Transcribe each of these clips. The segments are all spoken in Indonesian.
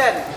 Again.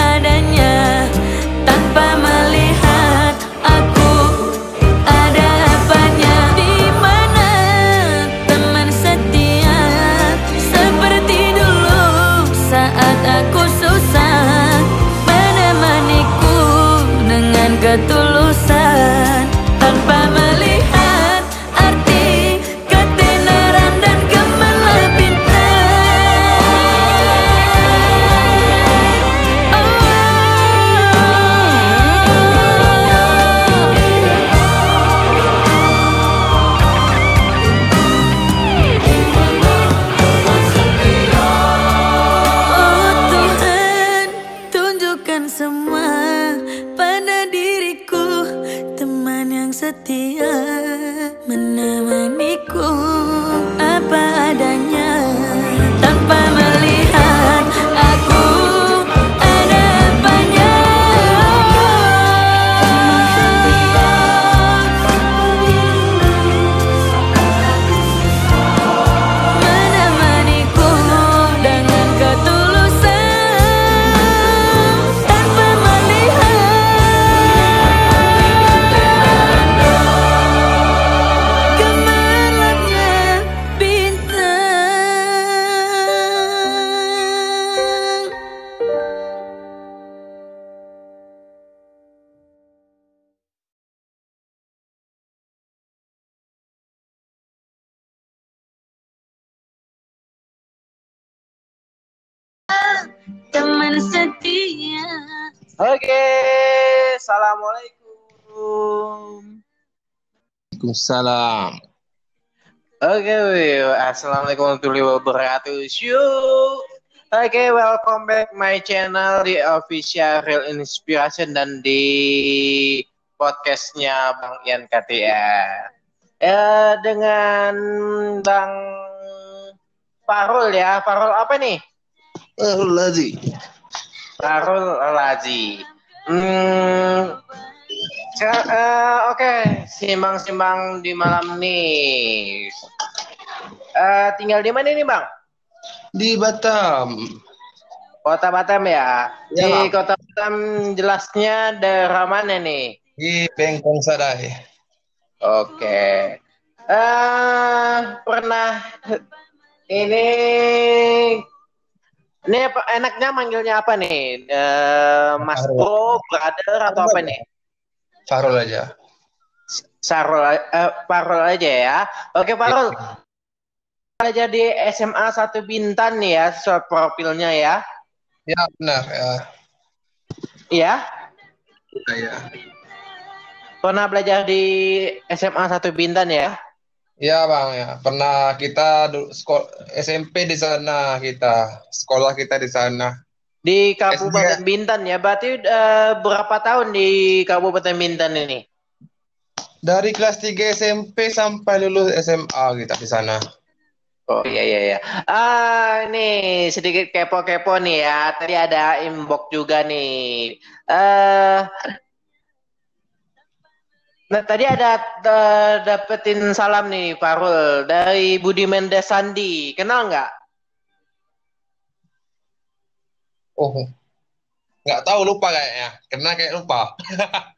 Apa Oke, assalamualaikum. Waalaikumsalam. Oke, Will. assalamualaikum warahmatullahi wabarakatuh. Syuk. Oke, welcome back my channel di official Real Inspiration dan di podcastnya Bang Ian KTR. Ya, dengan Bang Farul ya. Farul apa nih? Oh, lagi. Farul Lazi. Hmm, eh, Oke, simbang-simbang di malam nih. Eh, tinggal di mana nih, Bang? Di Batam. Kota Batam ya. Ya, di Bang. Kota Batam jelasnya daerah mana nih? Di Bengkong Sadai. Oke. Eh, pernah ini Ini apa, enaknya manggilnya apa nih? Eh, Mas Farul. Bro, brother atau apa nih? Farul aja. Sarul, eh, Parul aja ya. Oke Parul, aja di SMA 1 Bintan nih ya, soal profilnya ya. Ya benar ya. Iya, Ya. pernah belajar di SMA 1 Bintan ya? Ya bang ya. Pernah kita SMP di sana kita. Sekolah kita di sana. Di Kabupaten Bintan ya. Berarti eh, berapa tahun di Kabupaten Bintan ini? Dari kelas 3 SMP sampai lulus SMA kita di sana. Oh iya iya iya. Ah ini sedikit kepo-kepo nih ya. Tadi ada inbox juga nih. Eh Nah, tadi ada da- dapetin salam nih, Farul, dari Budi Mendes Sandi. Kenal nggak? Oh, nggak tahu lupa kayaknya. Karena kayak lupa.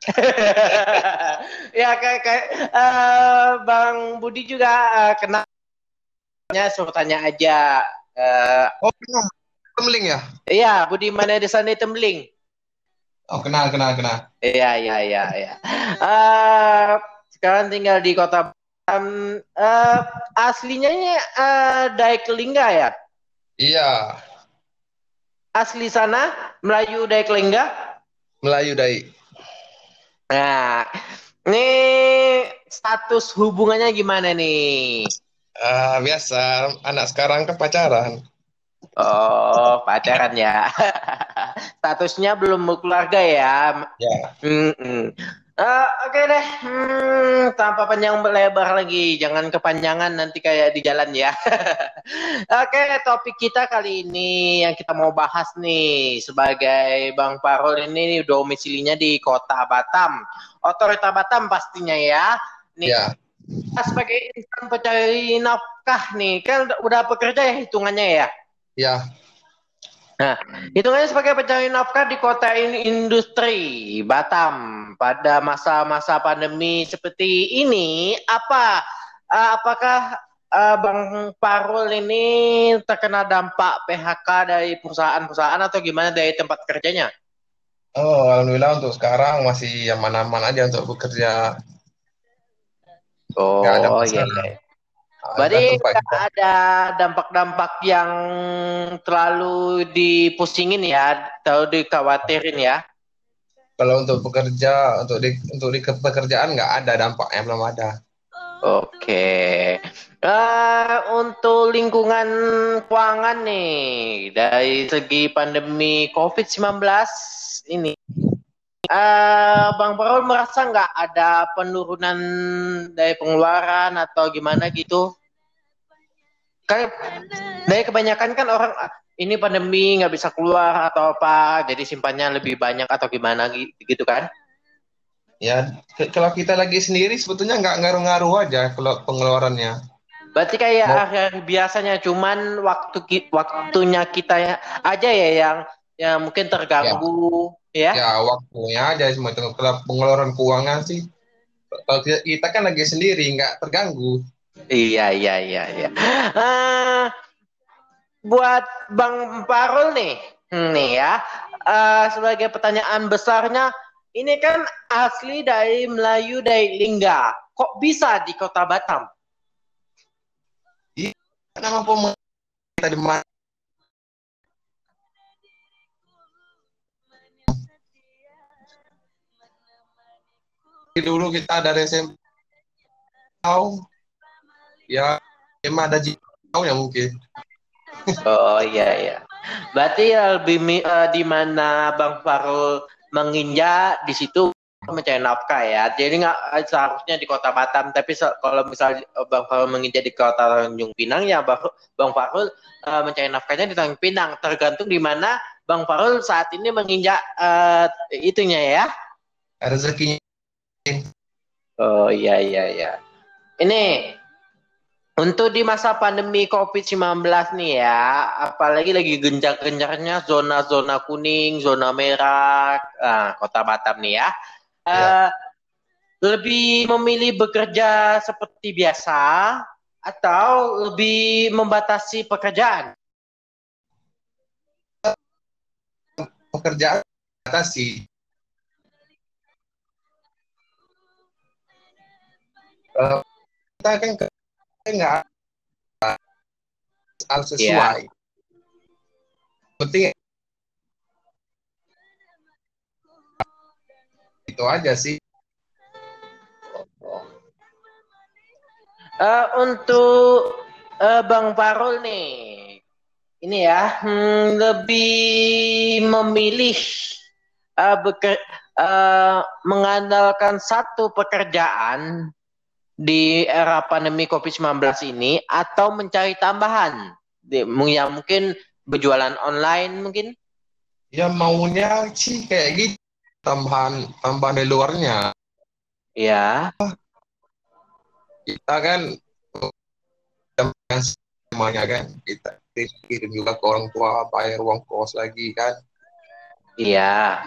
ya, kayak, kayak eh, Bang Budi juga eh, kenalnya, suruh tanya aja. Eh, Oh, kenal. Temling ya? Iya, Budi Mendes Sandi Tembling. Oh, kenal, kenal, kenal. Iya, iya, iya, iya. Eh, sekarang tinggal di kota Batam. Eh, aslinya ini eh, Daekelingga ya? Iya, Asli sana Melayu Daekelingga? Melayu Dai. Nah, ini status hubungannya gimana nih? Ah, biasa, anak sekarang kan pacaran. Oh, pacaran ya. Statusnya belum berkeluarga ya. Ya, Mm-mm. Eh, Oke deh, Hmm, tanpa panjang lebar lagi, jangan kepanjangan nanti kayak di jalan ya. Oke, topik kita kali ini yang kita mau bahas nih sebagai Bang Parul ini domisilinya di Kota Batam, Otorita Batam pastinya ya. Nih, ya, kita sebagai insan pencari nafkah nih, kan udah- bekerja ya hitungannya ya. Ya, Hitungannya sebagai pencari nafkah di kota ini industri Batam pada masa-masa pandemi seperti ini apa eh, apakah eh, Bang Parul ini terkena dampak PHK dari perusahaan-perusahaan atau gimana dari tempat kerjanya? Oh, alhamdulillah untuk sekarang masih aman-aman aja untuk bekerja. Oh, iya, masalah. Ah, Berarti kita. ada dampak-dampak yang terlalu dipusingin ya, atau dikhawatirin ya? Kalau untuk bekerja, untuk di untuk di pekerjaan nggak ada dampaknya, belum ada. Oke. Eh, untuk lingkungan keuangan nih, dari segi pandemi COVID-19 ini, eh, Bang Parul merasa nggak ada penurunan dari pengeluaran atau gimana gitu? Kayak dari kebanyakan kan orang "Ah, ini pandemi nggak bisa keluar atau apa, jadi simpannya lebih banyak atau gimana gi- gitu kan? Ya, ke- kalau kita lagi sendiri sebetulnya nggak ngaruh-ngaruh aja kalau pengeluarannya. Berarti kayak Mau- biasanya cuman waktu ki- waktunya kita ya aja ya yang yang mungkin terganggu ya. Ya, waktunya aja semua itu. Pengeluaran keuangan sih, kalau kita, kan lagi sendiri, nggak terganggu. Iya iya iya iya. Eh, buat Bang Parul nih, nih ya. eh, sebagai pertanyaan besarnya, ini kan asli dari Melayu dari Lingga. Kok bisa di Kota Batam? Nama pemerintah di mana? Dulu kita dari SMP tahu, ya emang ada tahu ya mungkin. Oh iya iya. Berarti lebih mi- eh, di mana Bang Farul menginjak di situ mencari nafkah ya. Jadi nggak eh, seharusnya di Kota Batam, tapi se- kalau misalnya eh, Bang Farul menginjak di Kota Tanjung Pinang ya Bang, Bang Farul eh, mencari nafkahnya di Tanjung Pinang. Tergantung di mana Bang Farul saat ini menginjak eh, itunya ya. Rezekinya Oh iya iya iya. Ini untuk di masa pandemi COVID-19 nih ya, apalagi lagi gencar-gencarnya zona-zona kuning, zona merah, ah, Kota Batam nih ya. Eh, lebih memilih bekerja seperti biasa atau lebih membatasi pekerjaan? pekerjaan atasi. Kita kan nggak harus sesuai. Penting itu aja sih. Eh, untuk eh, Bang Parul nih, ini ya hmm, lebih memilih eh, beker- eh, mengandalkan satu pekerjaan di era pandemi COVID-19 ini atau mencari tambahan, yang mungkin berjualan online mungkin? Ya maunya sih kayak gitu tambahan tambahan di luarnya. Ya, Kita kan semuanya kan kita kirim juga ke orang tua bayar uang kos lagi kan. iya.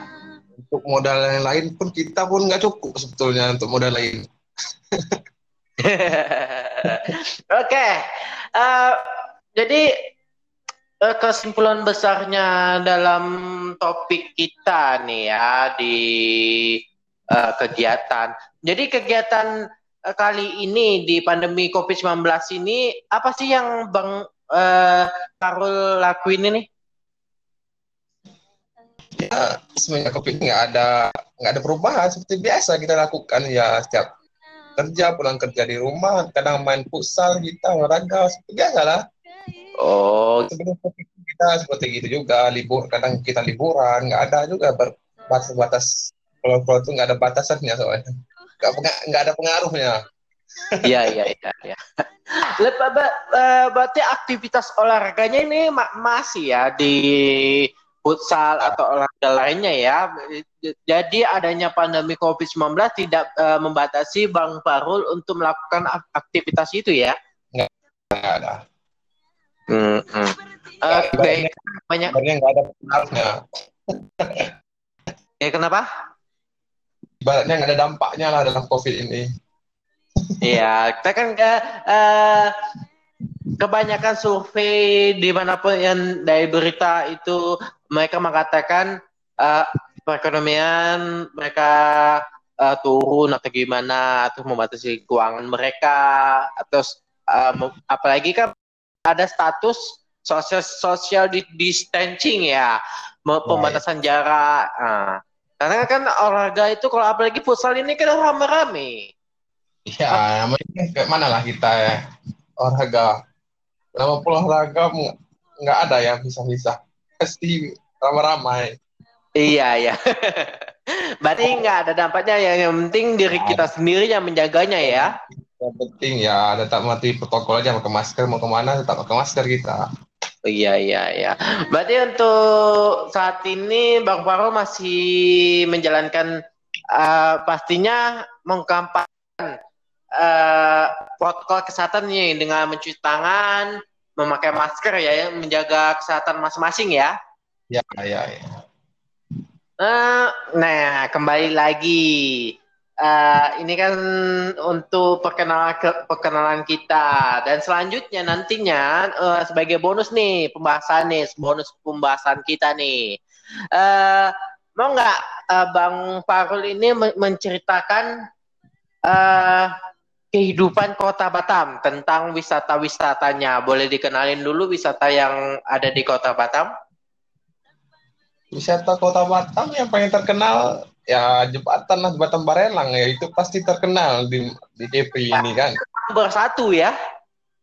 Untuk modal yang lain pun kita pun nggak cukup sebetulnya untuk modal lain. Oke, Eh, jadi eh, kesimpulan besarnya dalam topik kita nih ya di eh, kegiatan. Jadi kegiatan eh, kali ini di pandemi COVID-19 ini apa sih yang Bang Karul lakuin ini? Ya covid nggak ada nggak ada perubahan seperti biasa kita lakukan ya setiap kerja pulang kerja di rumah kadang main futsal kita olahraga seperti biasa lah. Oh, Sebelum kita seperti gitu juga libur kadang kita liburan nggak ada juga batas-batas kalau kalau itu nggak ada batasannya soalnya nggak nggak ada pengaruhnya Iya iya iya. iya. Lep- ba- eh, berarti aktivitas olahraganya ini ma- masih ya di futsal atau olahraga lainnya ya. Jadi adanya pandemi COVID-19 tidak eh, membatasi Bang Farul untuk melakukan ak- aktivitas itu ya. nggak ada Hmm, hmm. Oke, banyak. sebenarnya nggak ada pengaruhnya Eh, kenapa? ibaratnya nggak ada dampaknya lah dalam covid ini Iya, kita kan eh, eh, kebanyakan survei di mana pun yang dari berita itu mereka mengatakan eh, perekonomian mereka eh, turun atau gimana atau membatasi keuangan mereka atau mem- apalagi kan ada status social social di- distancing ya, me- pembatasan jarak. Nah, karena kan olahraga itu kalau apalagi futsal ini kan rame-rame. ya namanya kayak mana lah kita ya olahraga. Nama pula olahraga nggak ada ya bisa-bisa. Pasti ramai-ramai Iya, iya. Berarti nggak ada dampaknya ya. Yang penting diri kita sendiri yang menjaganya ya. yang penting ya tetap mati protokol aja pakai masker mau ke mana tetap pakai masker kita Iya, iya, iya. Berarti untuk saat ini Bang Faro masih menjalankan eh, pastinya mengkampanyekan eh, protokol kesehatan nih dengan mencuci tangan, memakai masker ya, yang menjaga kesehatan masing-masing ya. ya ya ya Eh, nah, kembali lagi. Eh, ini kan untuk perkenalan ke- perkenalan kita dan selanjutnya nantinya eh, sebagai bonus nih pembahasan nih bonus pembahasan kita nih. Eh, mau nggak eh, Bang Farul ini men- menceritakan eh, kehidupan Kota Batam tentang wisata-wisatanya? Boleh dikenalin dulu wisata yang ada di Kota Batam? Wisata kota Batam yang paling terkenal ya jembatan lah jembatan Barelang ya itu pasti terkenal di di Kepri ini kan Nomor satu ya.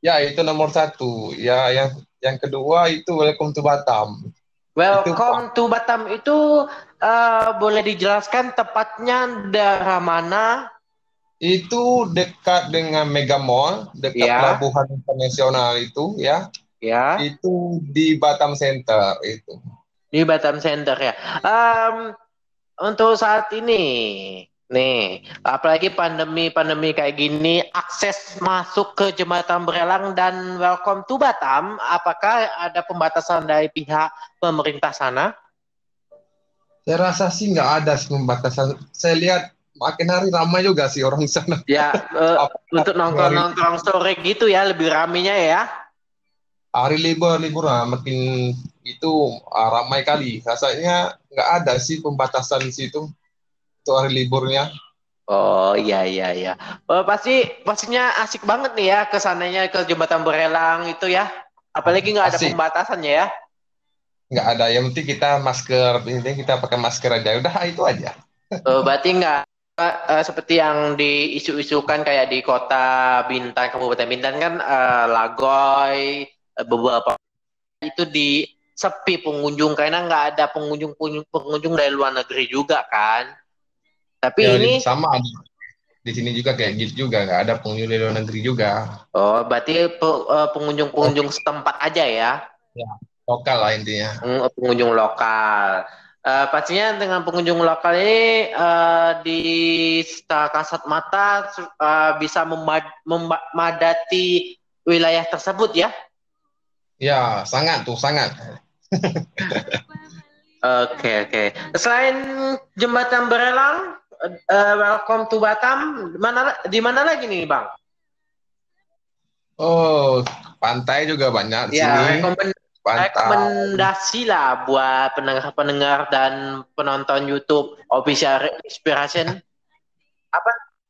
ya itu nomor satu ya yang yang kedua itu Welcome to Batam Welcome to Batam itu eh, boleh dijelaskan tepatnya daerah mana? itu dekat dengan Mega Mall dekat Ya. pelabuhan internasional itu ya Ya, itu di Batam Center itu di Batam Center ya. Em, untuk saat ini, nih, apalagi pandemi-pandemi kayak gini, akses masuk ke Jembatan Berelang dan Welcome to Batam, apakah ada pembatasan dari pihak pemerintah sana? saya rasa sih nggak ada pembatasan saya lihat makin hari ramai juga sih orang sana Ya, eh, untuk nongkrong-nongkrong sore gitu ya, lebih ramenya ya. hari libur libur lah makin itu uh, ramai kali. Rasanya nggak ada sih pembatasan di situ untuk hari liburnya. Oh iya iya iya. Oh, pasti pastinya asik banget nih ya ke sananya ke jembatan Berelang itu ya. Apalagi nggak ada Asik. pembatasannya ya. Nggak ada. Yang penting kita masker, ini kita pakai masker aja. Udah itu aja. Oh, berarti nggak eh, seperti yang diisu-isukan kayak di kota Bintan, Kabupaten Bintan kan eh, Lagoy, beberapa itu di sepi pengunjung karena nggak ada pengunjung pengunjung dari luar negeri juga kan. Tapi Ya, ini sama di, sini juga kayak gitu juga. Nggak ada pengunjung dari luar negeri juga. oh berarti eh, pengunjung-pengunjung setempat aja ya. Lokal lah intinya. Hmm, pengunjung lokal. Eh, pastinya dengan pengunjung lokal ini eh, di secara kasat mata eh, bisa memad- memadati wilayah tersebut ya. Ya, sangat tuh, sangat. Oke oke. Selain jembatan Berelang, eh, welcome to Batam. Mana di mana lagi nih bang? Oh, pantai juga banyak di Ya sini. rekomend- Pantai. rekomendasi lah buat pendengar-pendengar dan penonton YouTube Official Inspiration.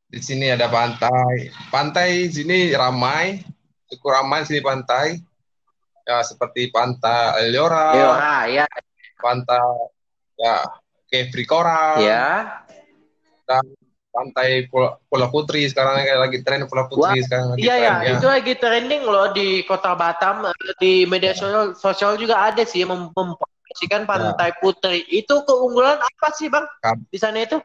Di sini ada pantai. Pantai sini ramai, cukup ramai sini pantai. Ya, seperti pantai Eliora, Yora, ya, pantai ya Kefri Coral, ya. pantai Pulau, Pulau Putri sekarang kayak lagi tren Pulau Putri sekarang lagi Iya ya, tren, itu lagi trending loh di kota Batam eh, di media sosial, sosial juga ada sih mem- mempromosikan Pantai Putri. Itu keunggulan apa sih bang di sana itu?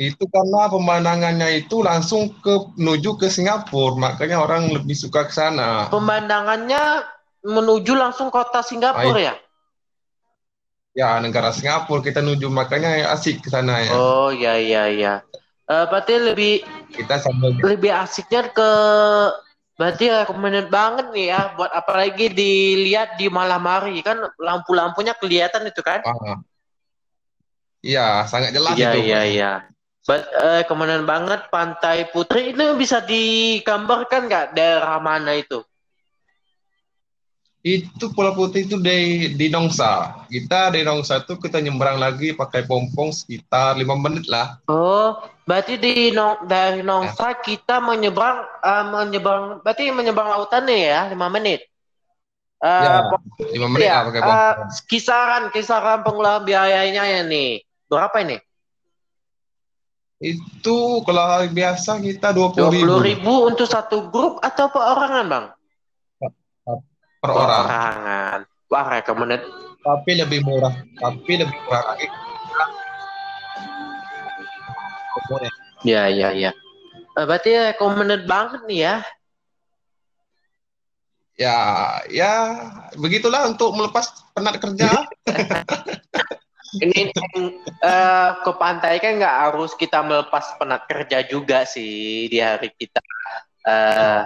Itu karena pemandangannya itu langsung ke menuju ke Singapura, makanya orang lebih suka ke sana. Pemandangannya menuju langsung kota Singapura ya? Ya, negara Singapura kita menuju makanya asik ke sana ya. Oh ya ya ya. Eh, berarti lebih Kita sambil lebih asiknya ke berarti recommended banget nih ya buat apalagi dilihat di malam hari kan lampu-lampunya kelihatan itu kan? Ah. Iya, sangat jelas Iya itu. iya iya. But, eh, kemudian banget Pantai Putri itu bisa digambarkan nggak daerah mana itu? Itu Pulau Putih itu di di Nongsa. Kita di Nongsa itu kita nyebrang lagi pakai pompong sekitar lima menit lah. Oh, berarti di Nong- dari Nongsa kita menyeberang eh, menyeberang berarti menyeberang lautan nih ya lima menit. Eh, Ya, lima menit ya, lah pakai pompong. kisaran kisaran pengeluaran biayanya ya nih berapa ini? Itu kalau hari biasa kita dua puluh ribu ribu untuk satu grup atau perorangan bang? Per orang. Perorangan. Wah, recommended. Tapi lebih murah. Tapi lebih murah lagi. Ya ya ya. Eh, berarti recommended banget nih ya. Ya, ya begitulah untuk melepas penat kerja. Ini eh, ke pantai kan nggak harus kita melepas penat kerja juga sih di hari kita. Eh,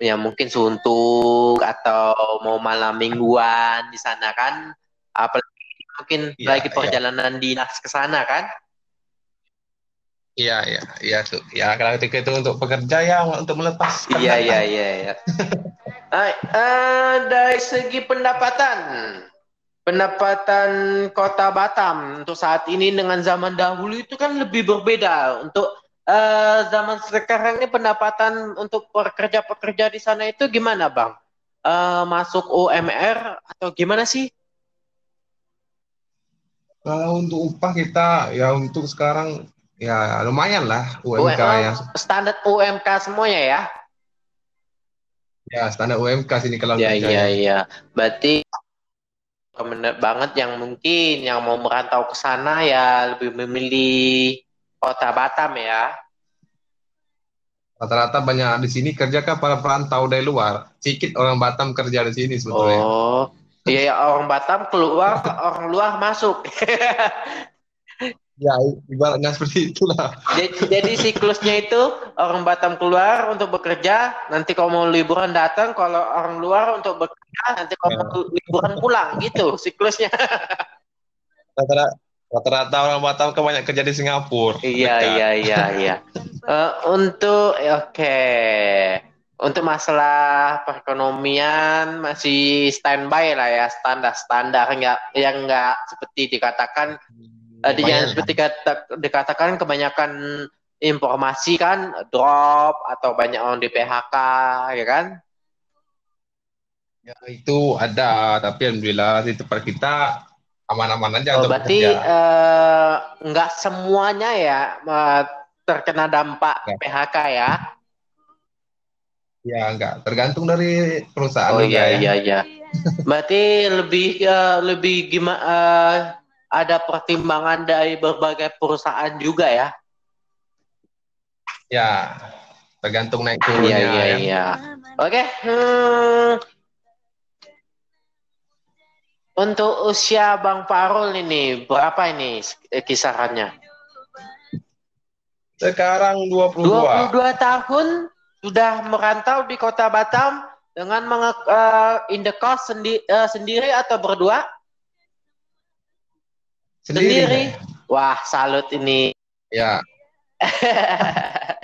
ya mungkin suntuk atau mau malam mingguan di sana kan. Apalagi mungkin Iya, lagi iya. perjalanan dinas ke sana kan. Iya, iya, iya tuh. Ya kalau itu itu untuk pekerja ya untuk melepas. Iya iya iya. iya. Eh, dari segi pendapatan, pendapatan Kota Batam untuk saat ini dengan zaman dahulu itu kan lebih berbeda. Untuk eh, zaman sekarang ini pendapatan untuk pekerja-pekerja di sana itu gimana, Bang? Eh, masuk UMR atau gimana sih? Kalau untuk upah kita ya untuk sekarang ya lumayan lah UMK UMR, ya. Standar UMK semuanya ya? Ya standar UMK sini kalau Iya kerja iya ya. iya. Berarti benar banget yang mungkin yang mau merantau ke sana ya lebih memilih kota Batam ya. Rata-rata banyak di sini kerja kan para perantau dari luar. Sedikit orang Batam kerja di sini sebetulnya. Oh, iya ya, orang Batam keluar, orang luar masuk. Ya ibaratnya seperti itulah. jadi, jadi siklusnya itu orang Batam keluar untuk bekerja, nanti kalau mau liburan datang, kalau orang luar untuk bekerja, nanti kalau mau liburan pulang gitu siklusnya. Rata-rata rata-rata orang Batam kan banyak kerja di Singapura. Iya iya iya iya. Eh, untuk oke. Untuk masalah perekonomian masih standby lah ya standar standar. Nggak yang nggak seperti dikatakan eh, di- yang seperti kata, dikatakan kebanyakan informasi kan drop atau banyak orang di PHK ya kan? Ya, itu ada, tapi alhamdulillah di tempat kita aman-aman aja Oh, berarti eh, nggak semuanya ya eh, terkena dampak Ya. PHK ya Ya, enggak. Tergantung dari perusahaan Oh iya ya. iya iya. Berarti lebih eh, lebih gimana ada pertimbangan dari berbagai perusahaan juga ya? Ya, tergantung naik Iya turunnya iya ya. iya. Oke. hmm. Untuk usia Bang Parul ini berapa ini kisarannya? Sekarang 22. 22 tahun sudah merantau di Kota Batam dengan menge eh, indekos sendi eh, sendiri atau berdua? Sendiri. Wah, salut ini. Ya,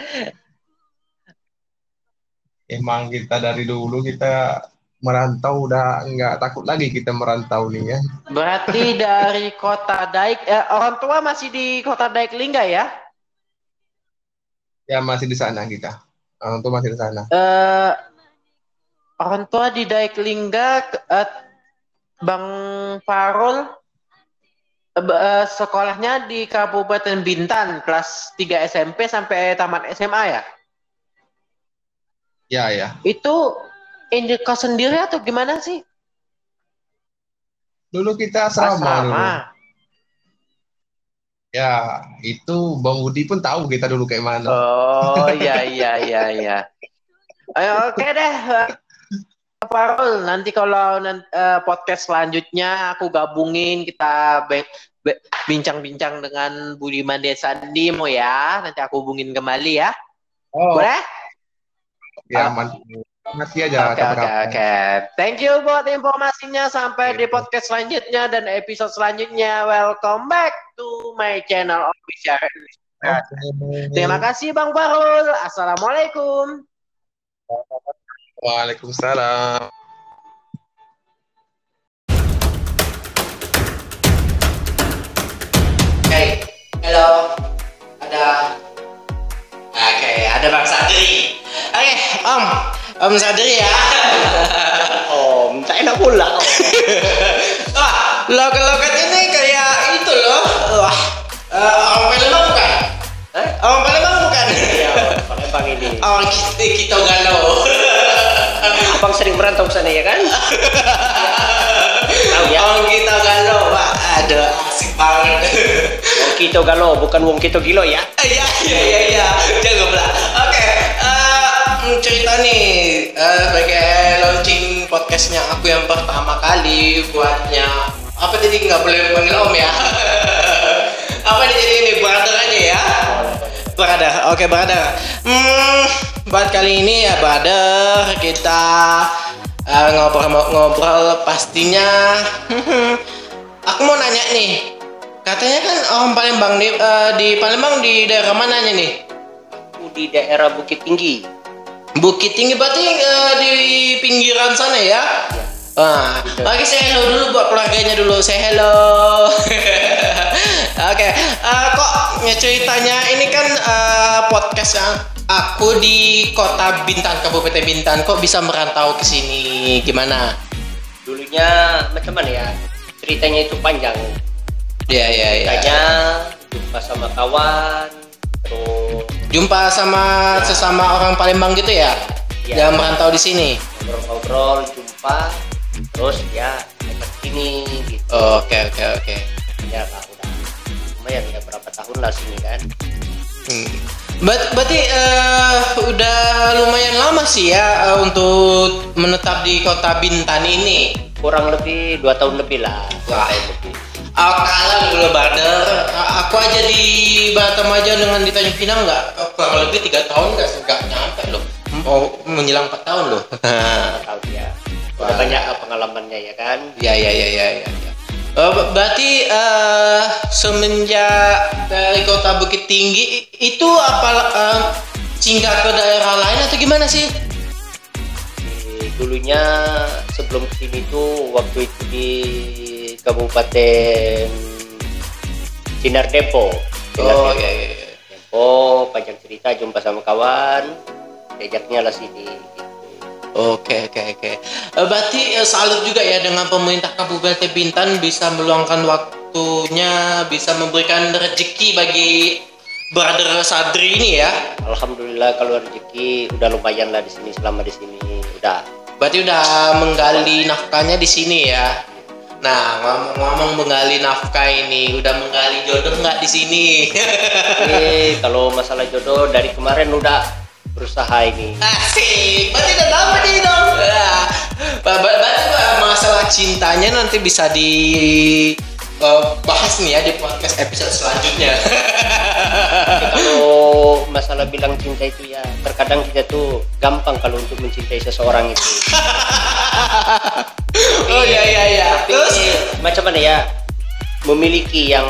emang kita dari dulu kita merantau udah nggak takut lagi kita merantau nih ya. Berarti dari kota Daik, eh, orang tua masih di kota Daik Lingga ya? Ya masih di sana kita. Orang tua masih di sana. Eh, orang tua di Daik Lingga, eh, Bang Farul, eh, b- eh, sekolahnya di Kabupaten Bintan, kelas 3 SMP sampai tamat SMA ya? Ya ya. Itu indekos sendiri atau gimana sih? Dulu kita asrama, dulu. Asrama. Ya, itu Bang Budi pun tahu kita dulu kayak mana. Oh iya iya iya iya. Ayo oke deh. Pak Farul, nanti kalau eh, podcast selanjutnya aku gabungin kita bincang-bincang dengan Budiman Desa Dimo ya. Nanti aku hubungin kembali ya. Oh, Boleh? ya man- Masih aja Oke oke oke. Thank you buat informasinya. Sampai di podcast selanjutnya dan episode selanjutnya. Welcome back to my channel official. Oke. Terima kasih Bang Farul. Assalamualaikum. Waalaikumsalam. Oke, halo. Ada Oke, ada Bang Sadri. Oke, Om. Om Sadri ya. Om, tak enak pula. Om. Wah, logat-logat ini kayak itu loh. Wah, orang Palembang bukan? Eh? Orang Palembang bukan? Ya, Palembang ini. Orang kita, kita galau. Abang sering merantau ke sana ya kan? Tahu ya? Orang kita galau, Pak. Aduh, asik banget. Wong Kito Galo, bukan Wong Kito Gilo ya? Iya, iya, iya, iya. Jangan pula. Cerita nih eh, sebagai launching podcastnya aku yang pertama kali buatnya. Apa tadi nggak boleh panggil om ya? Apa nih jadi ini brother aja ya? Brother, oke brother. Hmm, buat kali ini ya brother kita eh, ngobrol-ngobrol pastinya. aku mau nanya nih, katanya kan orang Palembang di, eh, di Palembang di daerah mananya nih? Aku di daerah Bukit Tinggi. Bukit Tinggi berarti eh, di pinggiran sana ya? Wah, oke saya hello dulu buat keluarganya dulu. Saya hello. oke, eh, kok ya ceritanya ini kan eh, podcast yang aku di kota Bintan, Kabupaten Bintan. Kok bisa merantau ke sini? Gimana? Dulunya macam mana ya? Ceritanya itu panjang. Ya, ya, ya. Ceritanya jumpa sama kawan, terus Jumpa sama sesama orang Palembang gitu ya? Iya. Yang merantau di sini. ngobrol-ngobrol, jumpa, terus ya dekat sini gitu. Oke, oke, oke. Ya lah udah lumayan ya berapa tahun lah sini kan. Hmm. Ber- berarti eh, udah lumayan lama sih ya eh, untuk menetap di kota Bintan ini. Kurang lebih dua tahun lebih lah. Wah. tahun lebih. Aku kalah dulu. A- Aku aja di Batam aja dengan di Tanjung Pinang nggak eh, kurang lebih tiga tahun nggak nggak nyampe loh. Mau menjelang empat tahun loh. Nggak tahu ya. Udah banyak pengalamannya ya kan. Ya ya ya ya ya. ya. Ber- berarti eh, semenjak dari kota Bukit Tinggi itu apa eh, singgah ke daerah lain atau gimana sih? dulunya sebelum ke sini tuh waktu itu di Kabupaten Sinar. Sinar Oh Dempo. iya iya. iya. Dempo, panjang cerita jumpa sama kawan, diajaknya lah sini. Oke oke oke. Eh, Berarti eh, salut juga ya dengan pemerintah Kabupaten Bintan bisa meluangkan waktunya, bisa memberikan rezeki bagi brother Sadri ini ya. Alhamdulillah kalau rezeki udah lumayan lah di sini selama di sini udah. Berarti udah menggali nafkahnya di sini ya. Nah ngomong-ngomong menggali nafkah ini, udah menggali jodoh nggak di sini? Eh kalau masalah jodoh dari kemarin udah berusaha ini. Asik, berarti udah dapat nih dong. Ba- Berarti masalah cintanya nanti bisa di eh, bahas nih ya di podcast episode selanjutnya. Kalau masalah bilang cinta itu ya terkadang kita tuh gampang kalau untuk mencintai seseorang itu. oh iya iya iya. Terus macam mana ya memiliki yang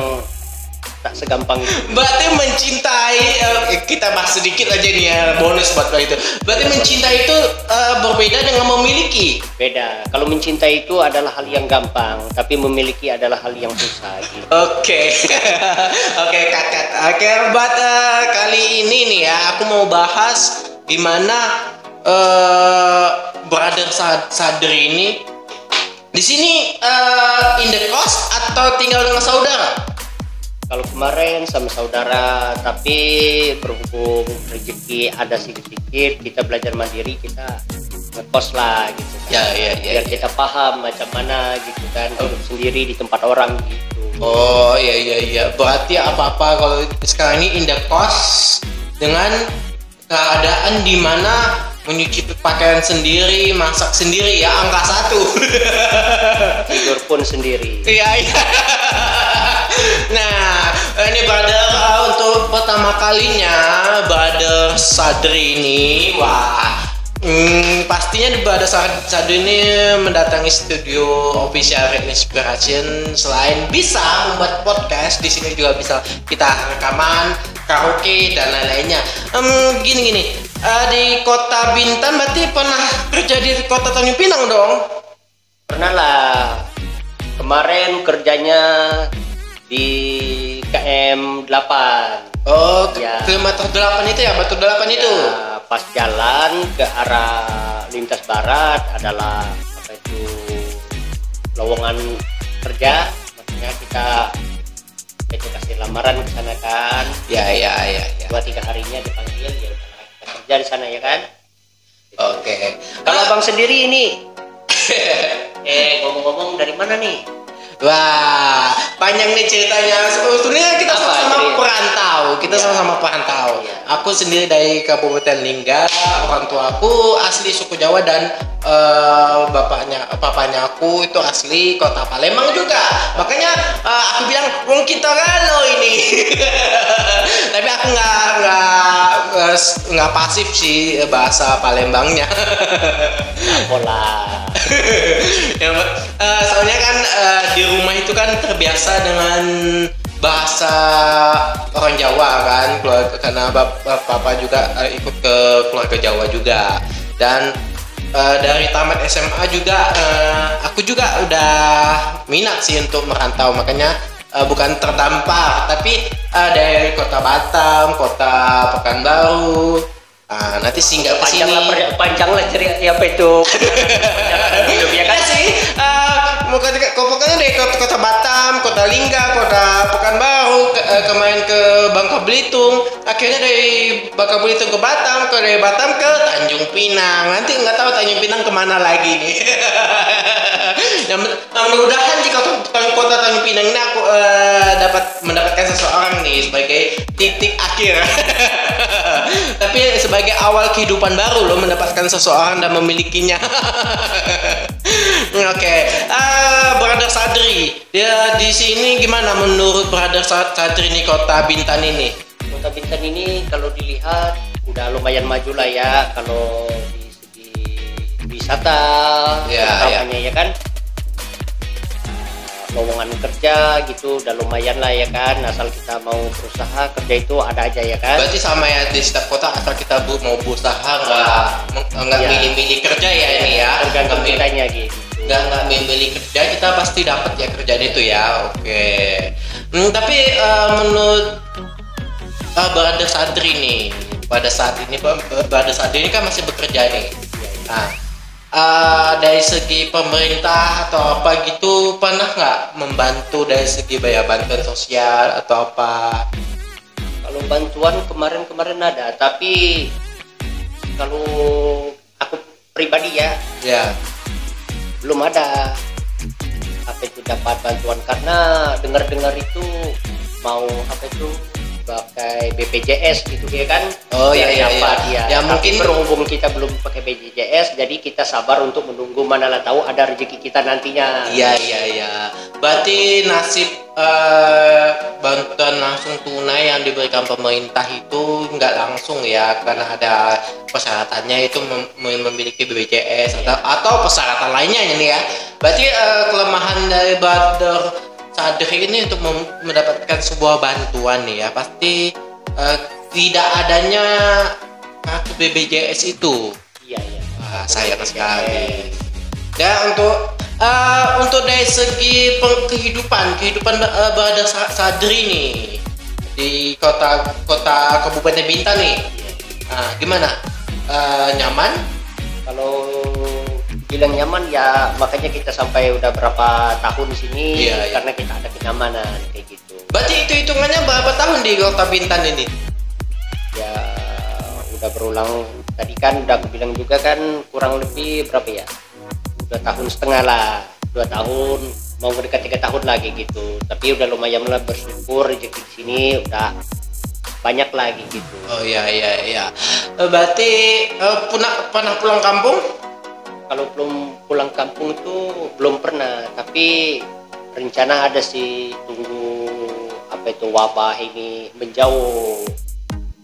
tak segampang itu. berarti mencintai eh, kita bahas sedikit aja nih ya bonus buat lo itu. Berarti mencintai itu eh, berbeda dengan memiliki. Beda. Kalau mencintai itu adalah hal yang gampang, tapi memiliki adalah hal yang susah. Gitu. Oke, oke kakak. Oke, buat eh, kali ini nih ya, aku mau bahas gimana eh brother Sa- Sadri ini di sini eh, in the cost atau tinggal dengan saudara? Kalau kemarin sama saudara, tapi berhubung rezeki ada sedikit, kita belajar mandiri, kita ngekos lah gitu. kan. Ya, ya, ya, Biar ya. kita paham macam mana gitu kan, hidup sendiri di tempat orang gitu. Oh iya iya iya. Berarti apa apa kalau sekarang ini in the cost dengan keadaan di mana menyuci pakaian sendiri, masak sendiri ya angka satu. Tidur pun sendiri. Iya iya. Nah, ini brother uh, untuk pertama kalinya brother Sadri ini, wah, hmm, pastinya di Sa- Sadri ini mendatangi studio official Red Inspiration selain bisa membuat podcast, di sini juga bisa kita rekaman, karaoke dan lain-lainnya. Em, gini gini, uh, di kota Bintan berarti pernah kerja di kota Tanjung Pinang dong? Pernah lah. Kemarin kerjanya di KM 8. Oh, Ya. kilometer 8 itu ya, batu 8 itu. Ya, pas jalan ke arah lintas barat adalah apa itu lowongan kerja maksudnya kita kita kasih lamaran ke sana kan Ya, ya, ya, ya. dua tiga harinya dipanggil ya kita kerja di sana ya kan Oke. kalau abang sendiri ini eh ngomong-ngomong dari mana nih Wah, panjang nih ceritanya. Sebetulnya kita Apa sama-sama perantau. Kita Ya. sama-sama perantau. Ya. Aku sendiri dari Kabupaten Lingga. Orang tua aku asli suku Jawa dan eh, bapaknya, papanya aku itu asli kota Palembang juga. Makanya eh, aku bilang, wong kita kalau ini. Tapi aku nggak nggak nggak pasif sih bahasa Palembangnya. pola ya. Eh, soalnya kan eh, di rumah itu kan terbiasa dengan bahasa orang Jawa kan. Keluarga karena bap- papa juga eh, ikut ke keluarga Jawa juga. Dan eh, dari tamat SMA juga eh, aku juga udah minat sih untuk merantau. Makanya eh, bukan terdampar tapi eh, dari kota Batam kota Pekanbaru Ah, nanti singgah ke panjang lah sini. panjang lah cerita apa itu? Hidup ya kan sih, eh, mau ke, ke, pokoknya dari kota, kota Batam, kota Lingga, kota Pekanbaru, ke, eh, kemarin ke Bangka Belitung, akhirnya dari Bangka Belitung ke Batam, ke dari Batam ke Tanjung Pinang. Nanti nggak tahu Tanjung Pinang ke mana lagi nih. yang mudah-mudahan di kota, kota Tanjung Pinang ini aku eh, dapat mendapatkan seseorang nih sebagai titik akhir. Tapi sebagai awal kehidupan baru lo mendapatkan seseorang dan memilikinya. Oke, Eh, Brother Sadri, dia di sini gimana menurut Brother Sa- Sadri nih kota Bintan ini? Kota Bintan ini kalau dilihat udah lumayan maju lah ya kalau di segi wisata, Ya, terutamanya ya kan. Uh, lowongan kerja gitu udah lumayan lah ya kan asal kita mau berusaha kerja itu ada aja ya kan Berarti sama ya di setiap kota asal kita bu- mau berusaha nggak nggak Iya. milih-milih kerja ya ini ya. tergantung kitanya gitu nggak nggak memilih kerja kita pasti dapat ya kerjaan itu ya oke. Hmm, tapi eh, menurut uh, Brother Sadri nih pada saat ini Bra- Brother Sadri ini kan masih bekerja nih. Nah eh, dari segi pemerintah atau apa gitu pernah nggak membantu dari segi bayar bantuan sosial atau apa? Kalau bantuan kemarin-kemarin ada tapi kalau aku pribadi ya ya belum ada. Apa itu dapat bantuan? Karena dengar-dengar itu mau apa itu pakai BPJS gitu ya kan Oh, iya, iya, iya. ya, Ya, Tapi mungkin- berhubung kita belum pakai BPJS jadi kita sabar untuk menunggu manalah tahu ada rezeki kita nantinya Iya iya iya. Berarti nasib eh, bantuan langsung tunai yang diberikan pemerintah itu nggak langsung ya karena ada persyaratannya itu mem- mem- memiliki BPJS atau, atau persyaratan lainnya ini ya. Berarti eh, kelemahan dari Brother Sadri ini untuk mendapatkan sebuah bantuan nih ya pasti eh, tidak adanya kartu BPJS itu. iya iya Wah, sayang sekali. Dan untuk eh, untuk dari segi kehidupan, kehidupan uh, Brother Sa- Sadri nih di kota kota Kabupaten Bintan nih, Nah, gimana? Eh, nyaman? kalau bilang nyaman ya makanya kita sampai udah berapa tahun di sini Iya, iya. karena kita ada kenyamanan kayak gitu Berarti itu hitungannya berapa tahun di kota Bintan ini? ya udah berulang tadi kan udah aku bilang juga kan kurang lebih berapa ya dua tahun setengah lah dua tahun mau mendekat tiga tahun lagi gitu tapi udah lumayan lah bersyukur rezeki di sini udah banyak lagi gitu Oh iya iya iya. Berarti eh, pernah pernah pulang kampung? Kalau belum pulang kampung itu belum pernah tapi rencana ada sih tunggu apa itu wabah ini menjauh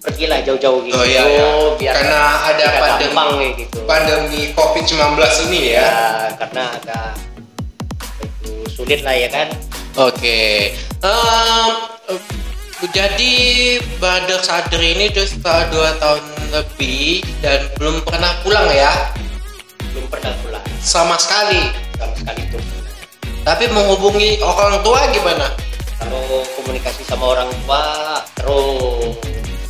pergilah jauh-jauh gitu Oh iya, iya. biar Karena ada pandemi. gampang gitu Pandemi COVID-19 ini ya. ya karena agak itu sulit lah ya kan Oke. Em, eh, jadi Badar Sadri ini udah setelah dua tahun lebih dan belum pernah pulang ya, belum pernah pulang sama sekali. sama sekali pun Tapi menghubungi orang tua gimana? kalau komunikasi sama orang tua terus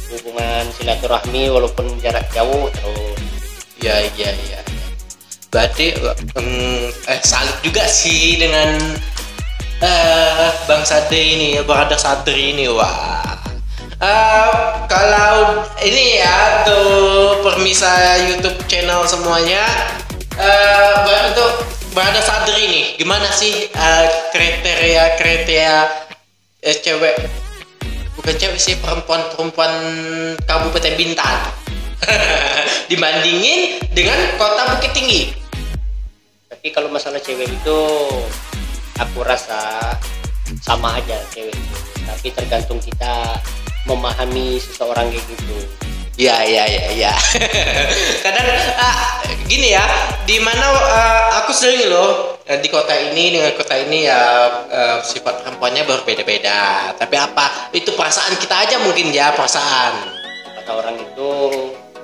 hubungan silaturahmi walaupun jarak jauh terus Ya iya iya. Berarti em, eh salut juga sih dengan eh Bang Sadri ini, Brother Sadri ini wah. Eh, kalau ini ya tuh permisa YouTube channel semuanya ba- untuk Brother Sadri nih gimana sih eh, kriteria kriteria eh, cewek? Bukan cewek sih perempuan perempuan Kabupaten Bintan. Dibandingin dengan kota Bukit Tinggi. Tapi kalau masalah cewek itu aku rasa sama aja cewek itu. Tapi tergantung kita memahami seseorang kayak gitu Ya ya ya ya. Kadang ah, gini ya, di mana ah, aku sering loh eh, di kota ini dengan kota ini ya eh, sifat perempuannya berbeda-beda. Tapi apa? Itu perasaan kita aja mungkin ya perasaan. kata orang itu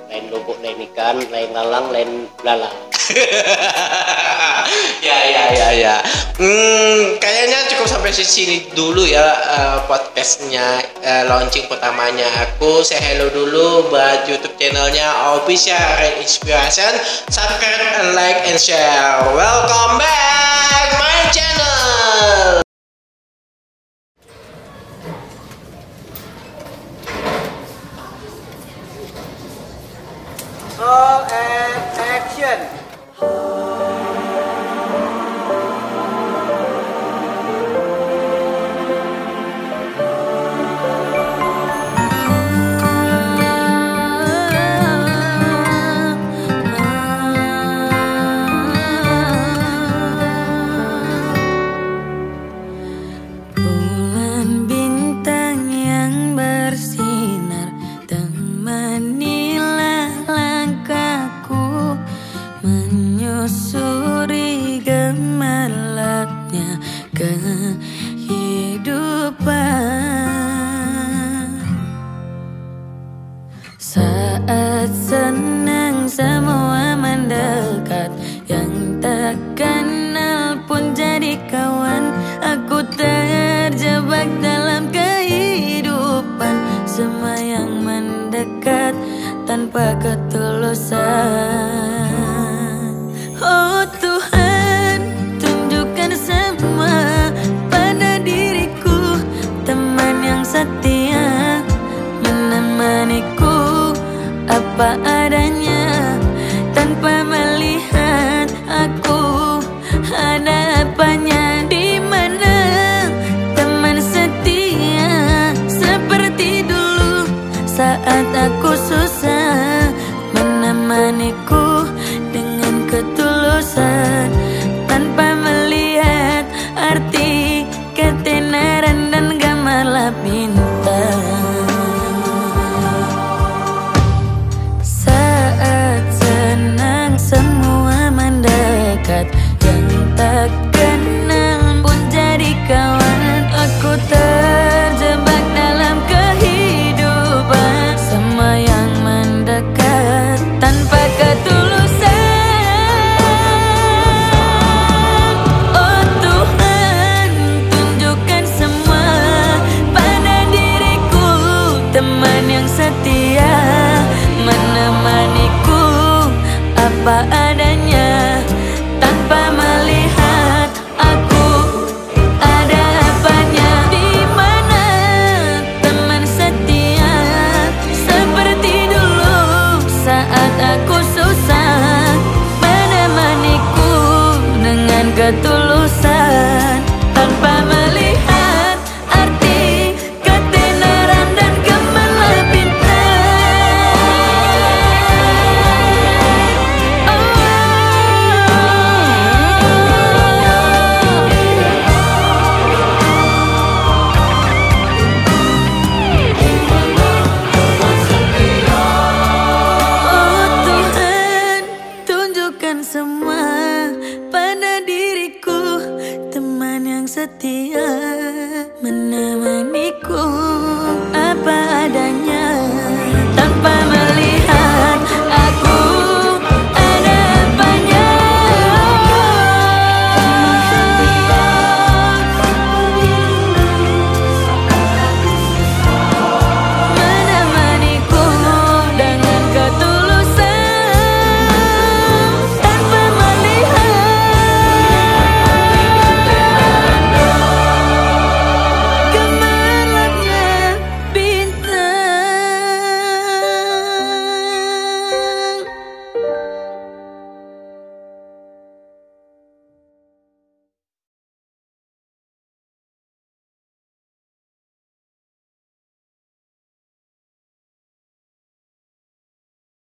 lain lubuk lain ikan lain lalang lain belalang ya ya ya ya. Hmm, kayaknya cukup sampai di sini dulu ya eh, podcastnya eh, launching pertamanya. Aku say hello dulu buat YouTube channelnya Official Rain Inspiration. Subscribe and like and share. Welcome back my channel. Roll and action.